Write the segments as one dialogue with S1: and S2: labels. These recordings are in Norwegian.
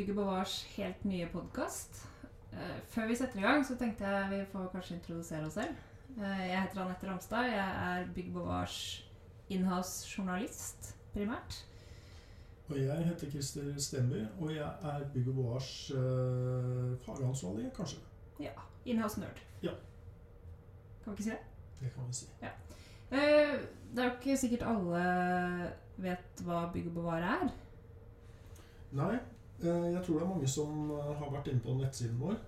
S1: Bygge Bevars helt nye podkast. Før vi setter i gang, så tenkte jeg vi får kanskje introdusere oss selv. Eh, Jeg heter Anette Ramstad. Jeg er Bygge Bevars inhouse-journalist, primært.
S2: Og jeg heter Christer Stenby, og jeg er Bygg og Boars uh, fagansvarlig, kanskje.
S1: Ja. Inhouse-nerd.
S2: Ja.
S1: Kan vi ikke si det?
S2: Det kan vi si.
S1: Eh, Det er jo ikke sikkert alle vet hva Bygg og Bevar er.
S2: Nei, eh, jeg tror det er mange som eh, har vært inne på nettsiden vår.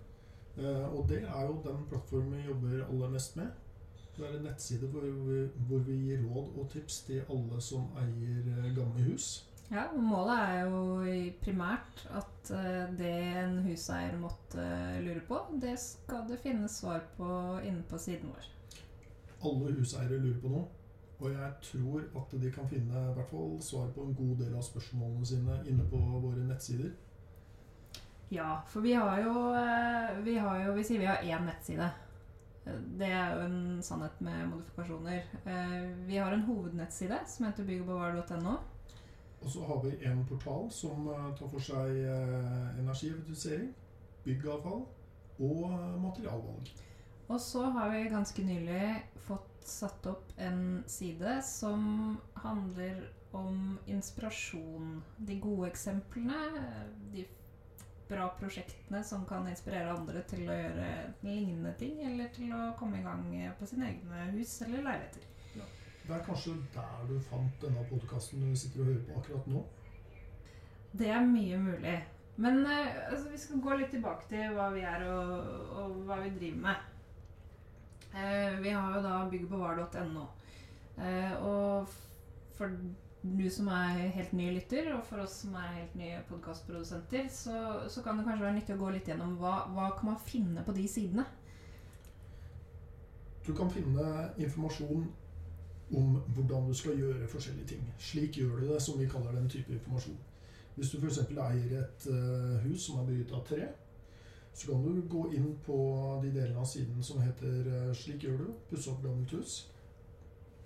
S2: Eh, og det er jo den plattformen vi jobber aller mest med. Det er en nettside hvor vi, hvor vi gir råd og tips til alle som eier eh, gamle hus.
S1: Ja, og Målet er jo primært at eh, det en huseier måtte lure på, det skal det finnes svar på inne på siden vår.
S2: Alle huseiere lurer på noe. Og jeg tror at de kan finne i hvert fall svar på en god del av spørsmålene sine inne på våre nettsider.
S1: Ja, for vi har jo eh, Vi, har jo, vi sier vi har én nettside. Det er jo en sannhet med modifikasjoner. Eh, Vi har en hovednettside som heter byggogbevare.no.
S2: Og så har vi en portal som eh, tar for seg energieffektivisering, byggavfall og materialvalg.
S1: Og så har vi ganske nylig fått satt opp en side som handler om inspirasjon. De gode eksemplene, de bra prosjektene som kan inspirere andre til å gjøre lignende ting, eller til å komme i gang på sine egne hus eller leiligheter.
S2: Det er kanskje der du fant denne podkasten du sitter og hører på akkurat nå.
S1: Det er mye mulig. Men eh, altså, vi skal gå litt tilbake til hva vi er og, og hva vi driver med. Eh, vi har jo da bygget på var.no og for du som er helt ny lytter, og for oss som er helt nye podkastprodusenter, så, så kan det kanskje være nyttig å gå litt gjennom hva, hva kan man finne på de sidene.
S2: Du kan finne informasjon om hvordan du skal gjøre forskjellige ting. Slik gjør du det, som vi kaller den type informasjon. Hvis du f.eks. eier et eh, hus som er bygget av tre, så kan du gå inn på de delene av siden som heter eh, 'Slik gjør du', pusse opp gammelt hus.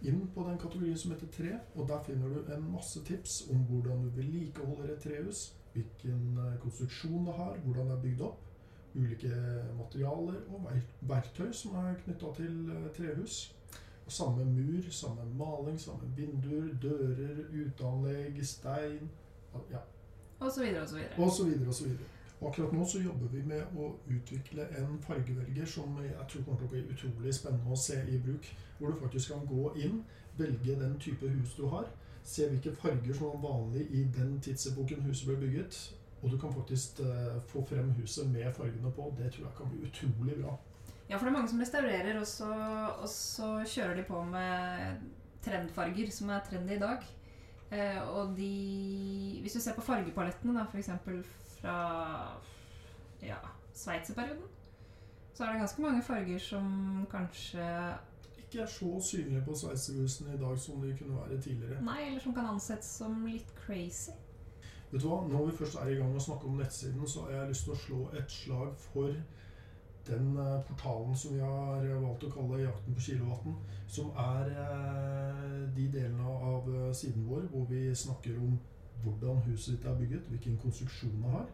S2: Inn på den kategorien som heter tre, og der finner du en masse tips om hvordan du vedlikeholder et trehus, hvilken eh, konstruksjon det har, hvordan det er bygd opp, ulike materialer og verktøy som er knytta til eh, trehus. Og samme mur, samme maling, samme vinduer, dører, uteanlegg, stein ja,
S1: Og så videre og så videre.
S2: og så videre og så videre. Og akkurat nå så jobber vi med å utvikle en fargevelger som jeg tror kommer til å bli utrolig spennende å se i bruk. Hvor du faktisk kan gå inn, velge den type hus du har, se hvilke farger som var vanlig i den tidsepoken huset ble bygget, og du kan faktisk eh, få frem huset med fargene på. Det tror jeg kan bli utrolig bra.
S1: Ja, for det er mange som restaurerer, og så, og så kjører de på med trendfarger, som er trendy i dag. Eh, og de Hvis du ser på fargepalettene, da, f.eks. fra ja, sveitserperioden, så er det ganske mange farger som kanskje
S2: Ikke er så synlige på sveitserhusene i dag som de kunne være tidligere.
S1: Nei, eller som kan ansettes som litt crazy.
S2: Vet du hva? Når vi først er i gang med å snakke om nettsiden, så har jeg lyst til å slå et slag for den eh, portalen som vi har valgt å kalle 'Jakten på kilowatten', som er eh, de delene av eh, siden vår hvor vi snakker om hvordan huset ditt er bygget, hvilken konstruksjon det har.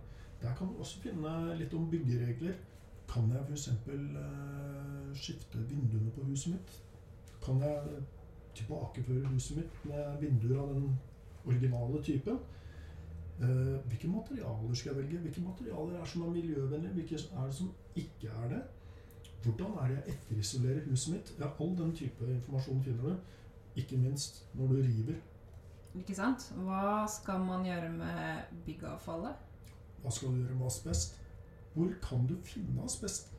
S2: Der kan du også finne litt om byggeregler. Kan jeg f.eks. Eh, skifte vinduene på huset mitt? Kan jeg tilbakeføre huset mitt med vinduer av den originale typen? Eh, hvilke materialer skal jeg velge? Hvilke materialer er som er miljøvennlige? Hvilke er det som ikke er det? Hvordan er det jeg etterisolerer huset mitt? Ja, All den type informasjon finner du. Ikke minst når du river.
S1: Ikke sant? Hva skal man gjøre med byggavfallet?
S2: Hva skal du gjøre med asbest? Hvor kan du finne asbest?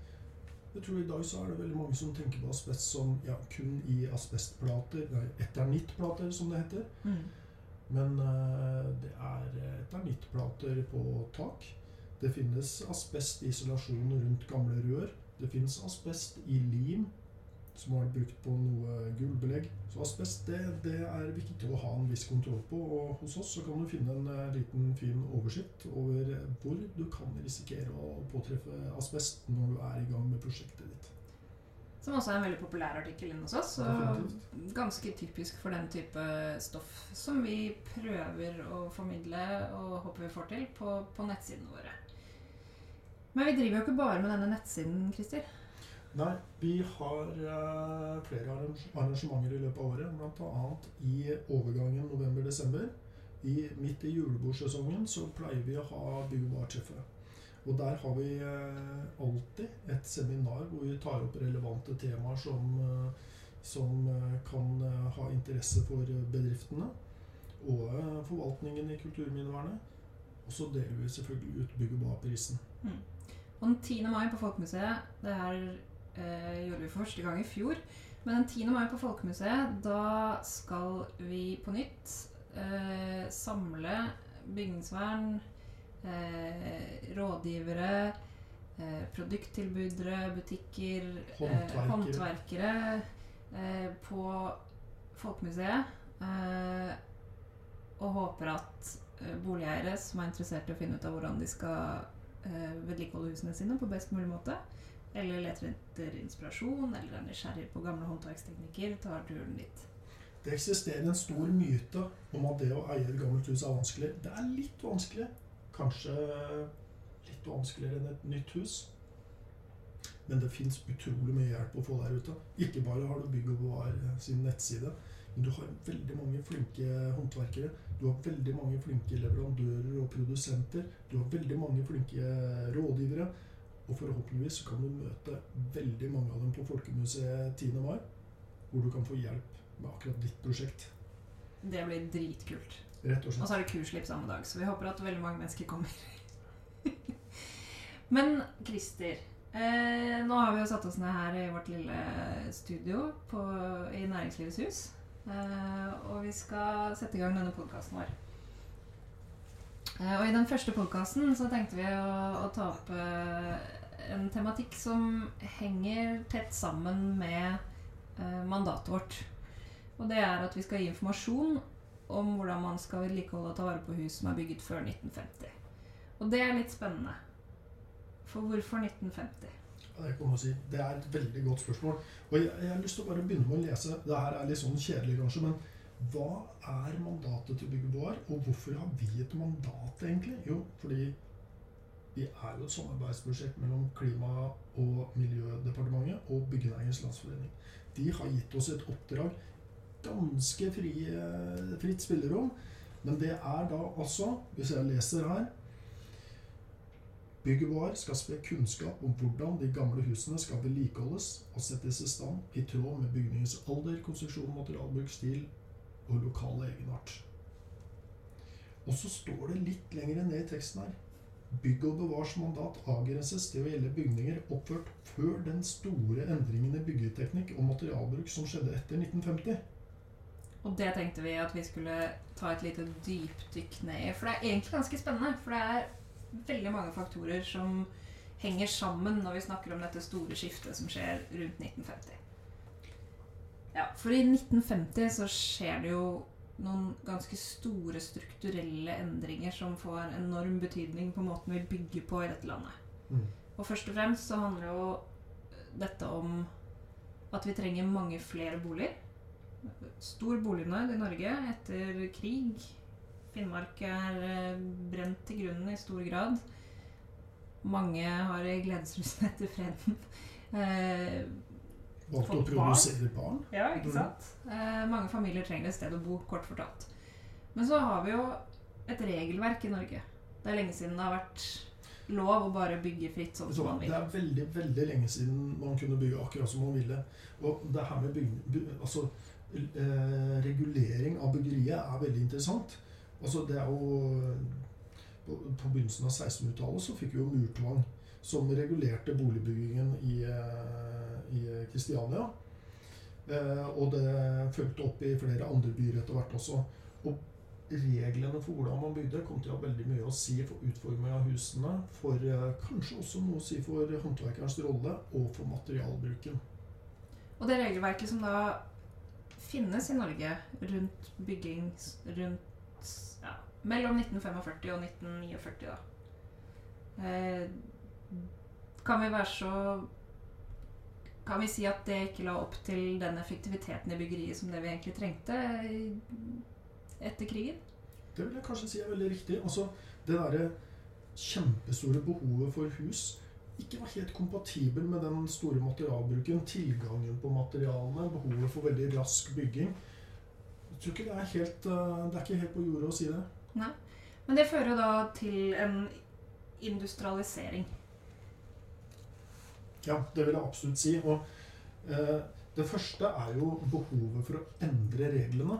S2: Jeg tror I dag så er det veldig mange som tenker på asbest som ja, kun i asbestplater, nei, eternittplater som det heter.
S1: Mm.
S2: Men uh, det er eternittplater på tak. Det finnes asbestisolasjon rundt gamle rør. Det finnes asbest i lim, som har vært brukt på noe gullbelegg. Så asbest det, det er viktig å ha en viss kontroll på. Og hos oss så kan du finne en eh, liten fin oversikt over hvor du kan risikere å påtreffe asbest når du er i gang med prosjektet ditt.
S1: Som også er en veldig populær artikkel inne hos oss. Og ganske typisk for den type stoff som vi prøver å formidle og håper vi får til på, på nettsidene våre. Men vi driver jo ikke bare med denne nettsiden, Christer.
S2: Nei, vi har uh, flere arrangementer i løpet av året. Bl.a. i overgangen november-desember. Midt i julebordsesongen så pleier vi å ha bygg- og bartreffet. Og der har vi uh, alltid et seminar hvor vi tar opp relevante temaer som, uh, som kan ha interesse for bedriftene og forvaltningen i kulturminnevernet. Og så deler vi selvfølgelig ut bygg- og barprisen. Mm.
S1: Og den 10. mai på Folkemuseet, det her eh, gjorde vi for første gang i fjor. Men den 10. mai på Folkemuseet, da skal vi på nytt eh, samle bygningsvern, eh, rådgivere, eh, produkttilbydere, butikker, eh, håndverkere, håndverkere eh, på Folkemuseet. og håper at boligeiere som er interessert i å finne ut av hvordan de skal vedlikeholde husene sine på best mulig måte, eller leter etter inspirasjon, eller er nysgjerrig på gamle håndverksteknikker, tar turen dit.
S2: Det eksisterer en stor myte om at det å eie et gammelt hus er vanskelig. Det er litt vanskelig. Kanskje litt vanskeligere enn et nytt hus. Men det fins utrolig mye hjelp å få der ute. Ikke bare har du Bygg og Bevar sin nettside, men du har veldig mange flinke håndverkere. Du har veldig mange flinke leverandører og produsenter. Du har veldig mange flinke rådgivere. Og forhåpentligvis kan du møte veldig mange av dem på Folkemuseet 10. mai, hvor du kan få hjelp med akkurat ditt prosjekt.
S1: Det blir dritkult.
S2: Rett og slett.
S1: Og så er det kurslipp samme dag, så vi håper at veldig mange mennesker kommer. Men Christer, eh, nå har vi jo satt oss ned her i vårt lille studio på, i Næringslivets hus. Eh, og vi skal sette i gang denne podkasten vår. Eh, og i den første podkasten tenkte vi å, å ta opp eh, en tematikk som henger tett sammen med eh, mandatet vårt. Og det er at vi skal gi informasjon om hvordan man skal vedlikeholde og ta vare på hus som er bygget før 1950. Og det er litt spennende. For hvorfor 1950?
S2: Ja, det, si. det er et veldig godt spørsmål. Og jeg, jeg har lyst til å bare begynne med å lese. Det her er litt sånn kjedelig, kanskje, men hva er mandatet til Byggeboar, og hvorfor har vi et mandat, egentlig? Jo, fordi vi er jo et samarbeidsprosjekt mellom Klima- og miljødepartementet og Byggenæringens Landsforening. De har gitt oss et oppdrag, ganske fri, fritt spillerom, men det er da altså, hvis jeg leser her Byggeboar skal spre kunnskap om hvordan de gamle husene skal vedlikeholdes og settes i stand i tråd med bygningens alder, konstruksjon, materialbruk, stil og lokale egenart. Og så står det litt lenger ned i teksten her Bygg og bevars mandat avgrenses til å gjelde bygninger oppført før den store endringen i byggeteknikk og materialbruk som skjedde etter 1950.
S1: Og det tenkte vi at vi skulle ta et lite dypdykk ned i. For det er egentlig ganske spennende. For det er veldig mange faktorer som henger sammen når vi snakker om dette store skiftet som skjer rundt 1950. Ja, for i 1950 så skjer det jo noen ganske store strukturelle endringer som får enorm betydning på måten vi bygger på i dette landet. Mm. Og først og fremst så handler jo dette om at vi trenger mange flere boliger. Stor bolignød i Norge etter krig. Finnmark er eh, brent til grunnen i stor grad. Mange har gledesrusen etter freden.
S2: Valgte å produsere barn.
S1: Ja, ikke mm. sant? Eh, mange familier trenger et sted å bo, kort fortalt. Men så har vi jo et regelverk i Norge. Det er lenge siden det har vært lov å bare bygge fritt sånn som man vil.
S2: Det er veldig veldig lenge siden man kunne bygge akkurat som man ville. Og det her med bygge, altså, eh, regulering av byggeriet er veldig interessant. Altså, det er jo På, på begynnelsen av 1600-tallet så fikk vi jo murtvang som regulerte boligbyggingen i eh, i Kristiania. Eh, og det fulgte opp i flere andre byer etter hvert også. Og reglene for hvordan man bygde, kom til å ha veldig mye å si for utforming av husene. For eh, kanskje også noe å si for håndverkerens rolle og for materialbruken.
S1: Og det regelverket som da finnes i Norge rundt bygging rundt ja, mellom 1945 og 1949, da eh, Kan vi være så kan vi si at det ikke la opp til den effektiviteten i byggeriet som det vi egentlig trengte etter krigen?
S2: Det vil jeg kanskje si er veldig riktig. Altså, det derre kjempestore behovet for hus ikke var helt kompatibel med den store materialbruken, tilgangen på materialene, behovet for veldig rask bygging. Jeg tror ikke det er helt eh, Det er ikke helt på jordet å si det. Nei.
S1: Men det fører jo da til en industrialisering.
S2: Ja, det vil jeg absolutt si. Og eh, det første er jo behovet for å endre reglene.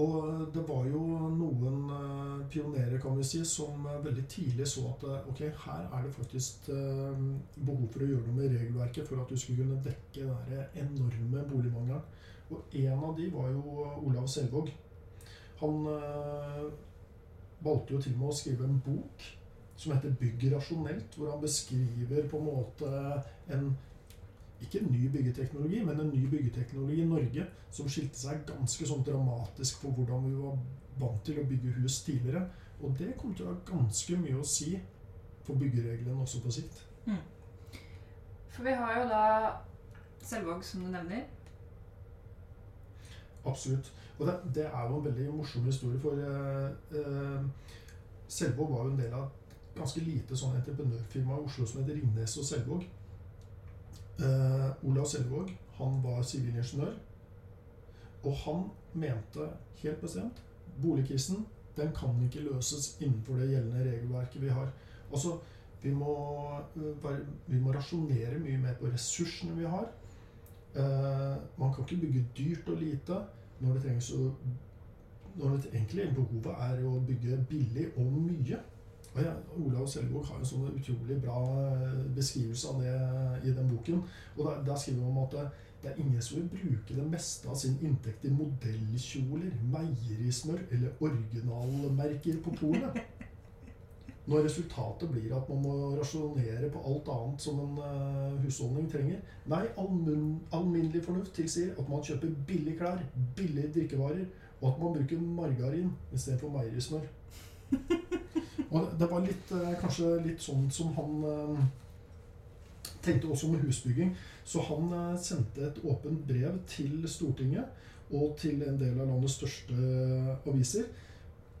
S2: Og det var jo noen eh, pionerer kan vi si, som eh, veldig tidlig så at eh, ok, her er det faktisk eh, behov for å gjøre noe med regelverket for at du skulle kunne dekke den enorme boligmangelen. Og en av de var jo Olav Selvåg. Han eh, valgte jo til og med å skrive en bok som heter 'Bygg rasjonelt', hvor han beskriver på en måte en ikke en ny byggeteknologi, men en ny byggeteknologi i Norge som skilte seg ganske sånn dramatisk for hvordan vi var vant til å bygge hus tidligere. Og det kommer til å ha ganske mye å si for byggereglene også på sikt.
S1: For vi har jo da Selvåg, som du nevner.
S2: Absolutt. Og det, det er jo en veldig morsom historie, for eh, eh, Selvåg var jo en del av ganske lite sånn entreprenørfirma i Oslo som heter Ringnes og Selvåg. Eh, Olav Selvåg han var sivilingeniør, og han mente helt bestemt boligkrisen den kan ikke løses innenfor det gjeldende regelverket vi har. Altså, vi må, øh, vi må rasjonere mye mer på ressursene vi har. Eh, man kan ikke bygge dyrt og lite når det trengs å når det egentlig behovet er å bygge billig og mye. Og ja, Olav Sølvåg har en sånn utrolig bra eh, beskrivelse av det i den boken. Og der, der skriver han om at det, det er ingen som vil bruke det meste av sin inntekt i modellkjoler, meierismør eller originalmerker på polet. Når resultatet blir at man må rasjonere på alt annet som en eh, husholdning trenger. Nei, almin alminnelig fornuft tilsier at man kjøper billige klær, billige drikkevarer, og at man bruker margarin istedenfor meierismør. Og det- var litt, eh, kanskje litt sånn som han eh, tenkte også med husbygging. Så han eh, sendte et åpent brev til Stortinget og til en del av landets største aviser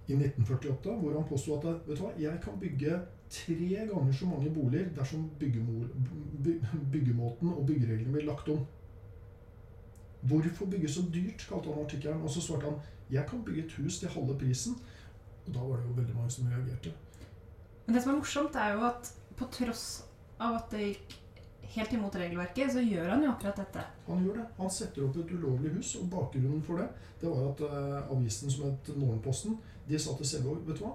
S2: i 1948, hvor han påsto at vet du hva, jeg kan bygge tre ganger så mange boliger dersom byggemåten og byggereglene blir lagt om. Hvorfor bygge så dyrt, kalte han artikkelen. Og så svarte han jeg kan bygge et hus til halve prisen. Og da var det jo veldig mange som reagerte.
S1: Men det som er morsomt, er jo at på tross av at det gikk helt imot regelverket, så gjør han jo akkurat dette.
S2: Han gjør det. Han setter opp et ulovlig hus, og bakgrunnen for det det var at uh, avisen som het Morgenposten, de sa til Selvåg vet du hva,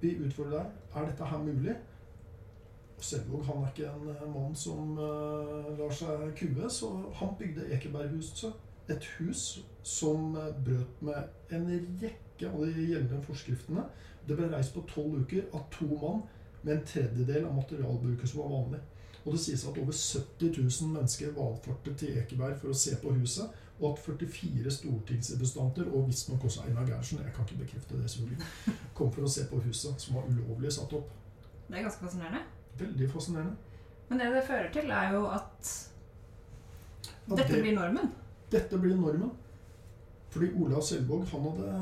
S2: vi utfordrer deg. Er dette her mulig? Og Selvåg han er ikke en eh, mann som uh, lar seg kue, så han bygde Ekeberghuset. Et hus som brøt med en rekke av de gjeldende forskriftene. Det ble reist på tolv uker av to mann med en tredjedel av materialbruket som var vanlig. Og det sies at over 70 000 mennesker valfartet til Ekeberg for å se på huset, og at 44 stortingsrepresentanter, og visstnok også Einar Gerhardsen, jeg kan ikke bekrefte det selvfølgelig, kom for å se på huset, som var ulovlig satt opp.
S1: Det er ganske fascinerende.
S2: Veldig fascinerende.
S1: Men det det fører til, er jo at dette
S2: det-
S1: blir normen.
S2: Dette blir normen. Fordi Olav Selvåg hadde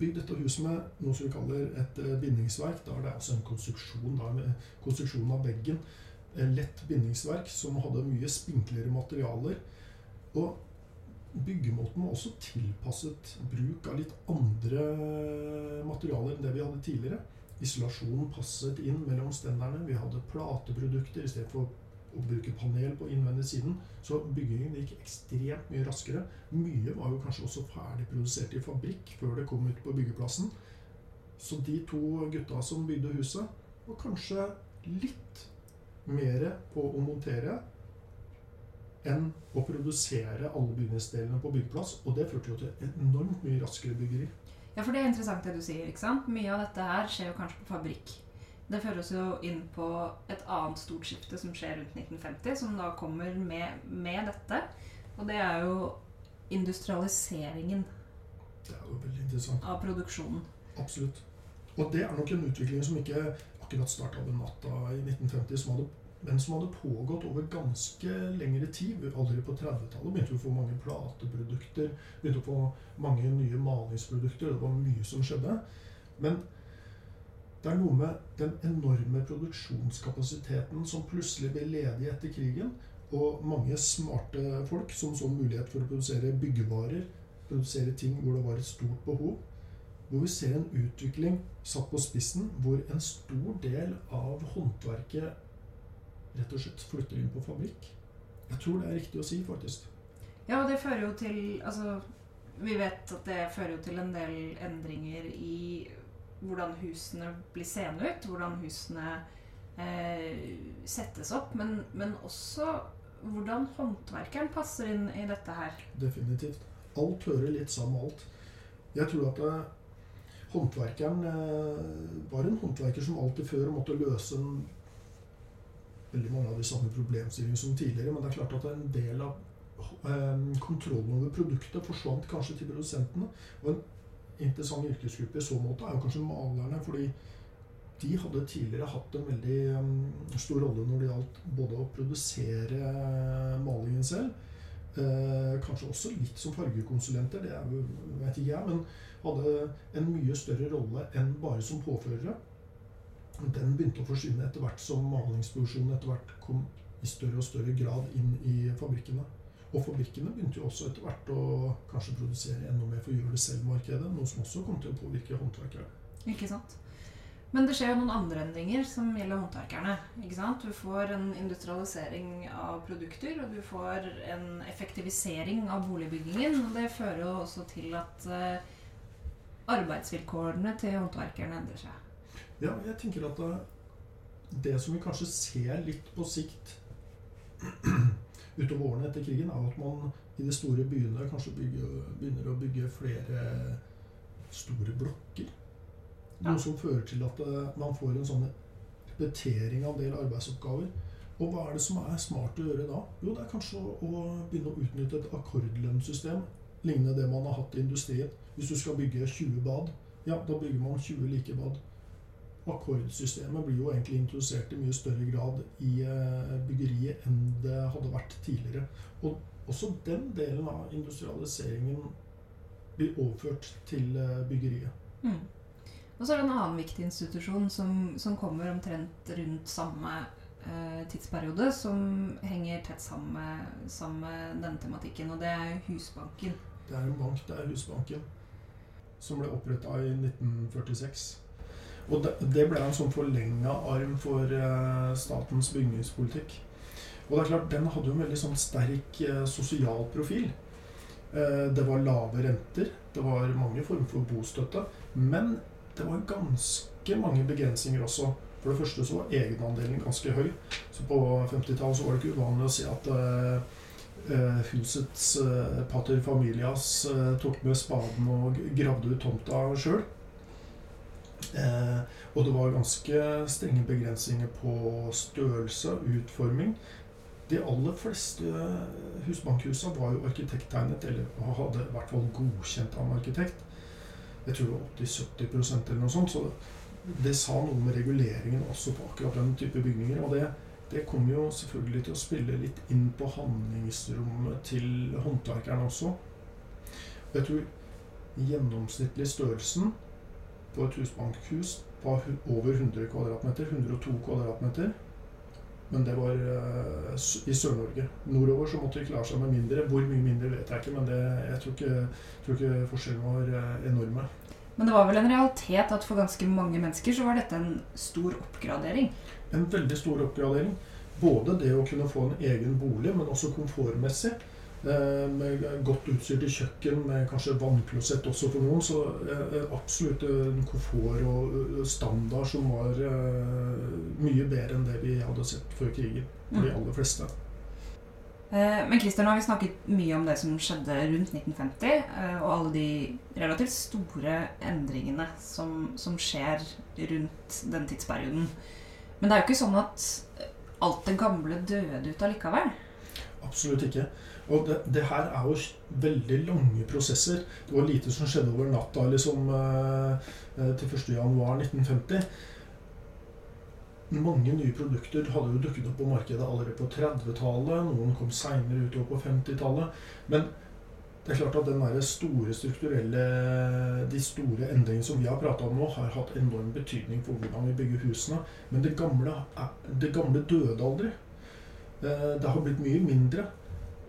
S2: bygd dette huset med noe som vi kaller et eh, bindingsverk. Da er det altså en konstruksjon, da, konstruksjon av veggen. Et lett bindingsverk som hadde mye spinklere materialer. Og byggemåten var også tilpasset bruk av litt andre materialer enn det vi hadde tidligere. Isolasjonen passet inn mellom stenderne. Vi hadde plateprodukter i å bruke panel på innvendig siden. Så byggingen gikk ekstremt mye raskere. Mye var jo kanskje også ferdig produsert i fabrikk før det kom ut på byggeplassen. Så de to gutta som bygde huset, var kanskje litt mer på å montere enn å produsere alle bygningsdelene på byggeplass. Og det førte jo til enormt mye raskere byggeri.
S1: Ja, for det er interessant det du sier. ikke sant? Mye av dette her skjer jo kanskje på fabrikk. Det fører oss jo inn på et annet stort skifte som skjer rundt 1950, som da kommer med, med dette. Og det er jo industrialiseringen
S2: Det er jo veldig interessant.
S1: av produksjonen.
S2: Absolutt. Og det er nok en utvikling som ikke akkurat starta over natta i 1950, som hadde men som hadde pågått over ganske lengre tid. Allerede på 30-tallet begynte vi å få mange plateprodukter, begynte å få mange nye malingsprodukter. Det var mye som skjedde. Men det er noe med den enorme produksjonskapasiteten som plutselig ble ledig etter krigen, og mange smarte folk som så mulighet for å produsere byggevarer, produsere ting hvor det var et stort behov. Hvor vi ser en utvikling satt på spissen hvor en stor del av håndverket rett og slett flytter inn på fabrikk. Jeg tror det er riktig å si, faktisk.
S1: Ja, og det fører jo til Altså, vi vet at det fører jo til en del endringer i hvordan husene blir seende ut. Hvordan husene eh, settes opp. Men, men, også hvordan håndverkeren passer inn i dette her.
S2: Definitivt. Alt hører litt sammen med alt. Jeg tror at eh, håndverkeren eh, var en håndverker som alltid før måtte løse en veldig mange av de samme problemstillingene som tidligere. Men det er klart at en del av eh, kontrollen over produktet forsvant kanskje til produsentene. Og en interessant yrkesgruppe i så måte er jo kanskje malerne. fordi de hadde tidligere hatt en veldig um, stor rolle når det gjaldt både å produsere malingen selv, eh, kanskje også litt som fargekonsulenter, det vet ikke jeg, men hadde en mye større rolle enn bare som påførere den begynte å forsvinne etter hvert som malingsproduksjonen etter hvert kom i større og større grad inn i fabrikkene. Og fabrikkene begynte jo også etter hvert å kanskje produsere enda mer for å gjøre det selv-markedet, noe som også kom til å påvirke håndverkere.
S1: Ikke sant. Men det skjer jo noen andre endringer som gjelder håndverkerne. ikke sant? Du får en industrialisering av produkter, og du får en effektivisering av boligbyggingen. Og det fører jo også til at uh, arbeidsvilkårene til håndverkerne endrer seg.
S2: Ja, jeg tenker at det som vi kanskje ser litt på sikt utover årene etter krigen, er at man i de store byene kanskje bygger, begynner å bygge flere store blokker. Noe som fører til at eh, man får en sånn repetering av en del arbeidsoppgaver. Og hva er det som er smart å gjøre da? Jo, det er kanskje å begynne å utnytte et akkordlønnssystem lignende det man har hatt i industrien. Hvis du skal bygge 20 bad, ja, da bygger man 20 like bad akkordsystemet blir jo egentlig introdusert i mye større grad i eh, byggeriet enn det hadde vært tidligere. Og også den delen av industrialiseringen blir overført til eh, byggeriet. Mm.
S1: Og så er det en annen viktig institusjon som, som kommer omtrent rundt samme eh, tidsperiode, som henger tett sammen med, sammen med denne tematikken, og det er Husbanken.
S2: Det er en bank, det er Husbanken, som ble oppretta i 1946. Og det, ble en sånn forlenga arm for uh, statens bygningspolitikk. Og det er klart, den hadde jo en veldig sånn sterk uh, sosial profil. Uh, det var lave renter, det var mange former for bostøtte. Men det var ganske mange begrensninger også. For det første så var egenandelen ganske høy. Så på 50-tallet var det ikke uvanlig å si at husets pater familias tok med spaden og gravde ut tomta sjøl. Eh, og det var ganske strenge begrensninger på størrelse og utforming. De aller fleste husbankhusene var jo arkitekttegnet, eller hadde i hvert fall godkjent av en arkitekt. Jeg tror det var 80-70% eller noe sånt. Så det sa noe med reguleringen også på akkurat den type bygninger. Og det, det kom jo selvfølgelig til å spille litt inn på handlingsrommet til håndverkerne også. Jeg tror gjennomsnittlig størrelsen på et husbankhus på over 100 kvadratmeter. 102 kvadratmeter. Men det var uh, i Sør-Norge. Nordover så måtte de klare seg med mindre. Hvor mye mindre vet jeg ikke, men det, jeg tror ikke, tror ikke forskjellen var uh, enorme.
S1: Men det var vel en realitet at for ganske mange mennesker så var dette en stor oppgradering?
S2: En veldig stor oppgradering. Både det å kunne få en egen bolig, men også komfortmessig. Eh, med godt utstyrt i kjøkken, med kanskje vannklosett også for noen. Så eh, absolutt en komfort og standard som var eh, mye bedre enn det vi hadde sett før krigen. For de mm. aller fleste.
S1: Men Christian, nå har vi snakket mye om det som skjedde rundt 1950, og alle de relativt store endringene som, som skjer rundt den tidsperioden. Men det er jo ikke sånn at alt det gamle døde ut allikevel?
S2: Absolutt ikke. Og det, det, her er jo veldig lange prosesser. Det var lite som skjedde over natta liksom, eh, eh til 1.1.1950. mange nye produkter hadde jo dukket opp på markedet allerede på 30-tallet. Noen kom seinere utover på 50-tallet. Men det er klart at den store strukturelle, de store endringene som vi har prata om nå, har hatt enorm betydning for hvordan vi bygger husene. Men det gamle, det gamle døde aldri. Eh, Det har blitt mye mindre.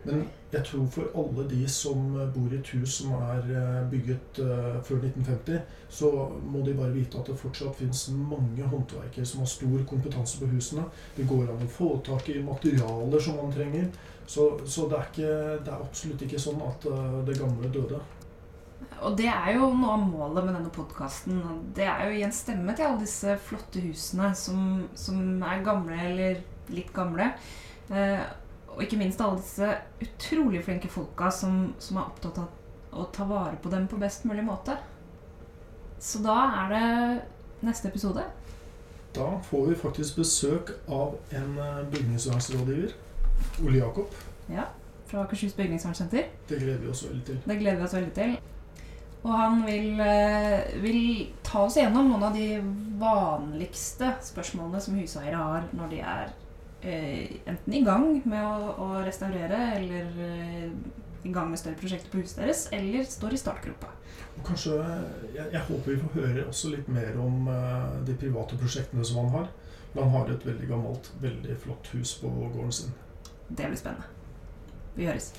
S2: Men jeg tror for alle de som bor i et hus som er eh, bygget eh, før 1950, så må de bare vite at det fortsatt finnes mange håndverkere som har stor kompetanse på husene. Det går an å få tak i materialer som man trenger. Så, så det, er ikke, det er absolutt ikke sånn at det gamle døde.
S1: Og det er jo noe av målet med denne podkasten. Det er jo å gi en stemme til alle disse flotte husene som, som er gamle eller litt gamle. Eh, og ikke minst alle disse utrolig flinke folka som, som er opptatt av å ta vare på dem på best mulig måte. Så da er det neste episode.
S2: Da får vi faktisk besøk av en eh, bygningsvernrådgiver, Ole Jakob.
S1: Ja, Fra Akershus bygningsvernsenter.
S2: Det gleder vi oss veldig til.
S1: Det gleder vi oss veldig til. Og han vil, eh, vil ta oss gjennom noen av de vanligste spørsmålene som huseiere har når de er enten i gang med å, å restaurere, eller eh, i gang med større prosjekter på huset deres, eller står i startgropa.
S2: Kanskje, jeg, jeg håper vi får høre også litt mer om eh, de private prosjektene som han har. Han har et veldig gammelt, veldig flott hus på gården sin.
S1: Det blir spennende. Vi høres.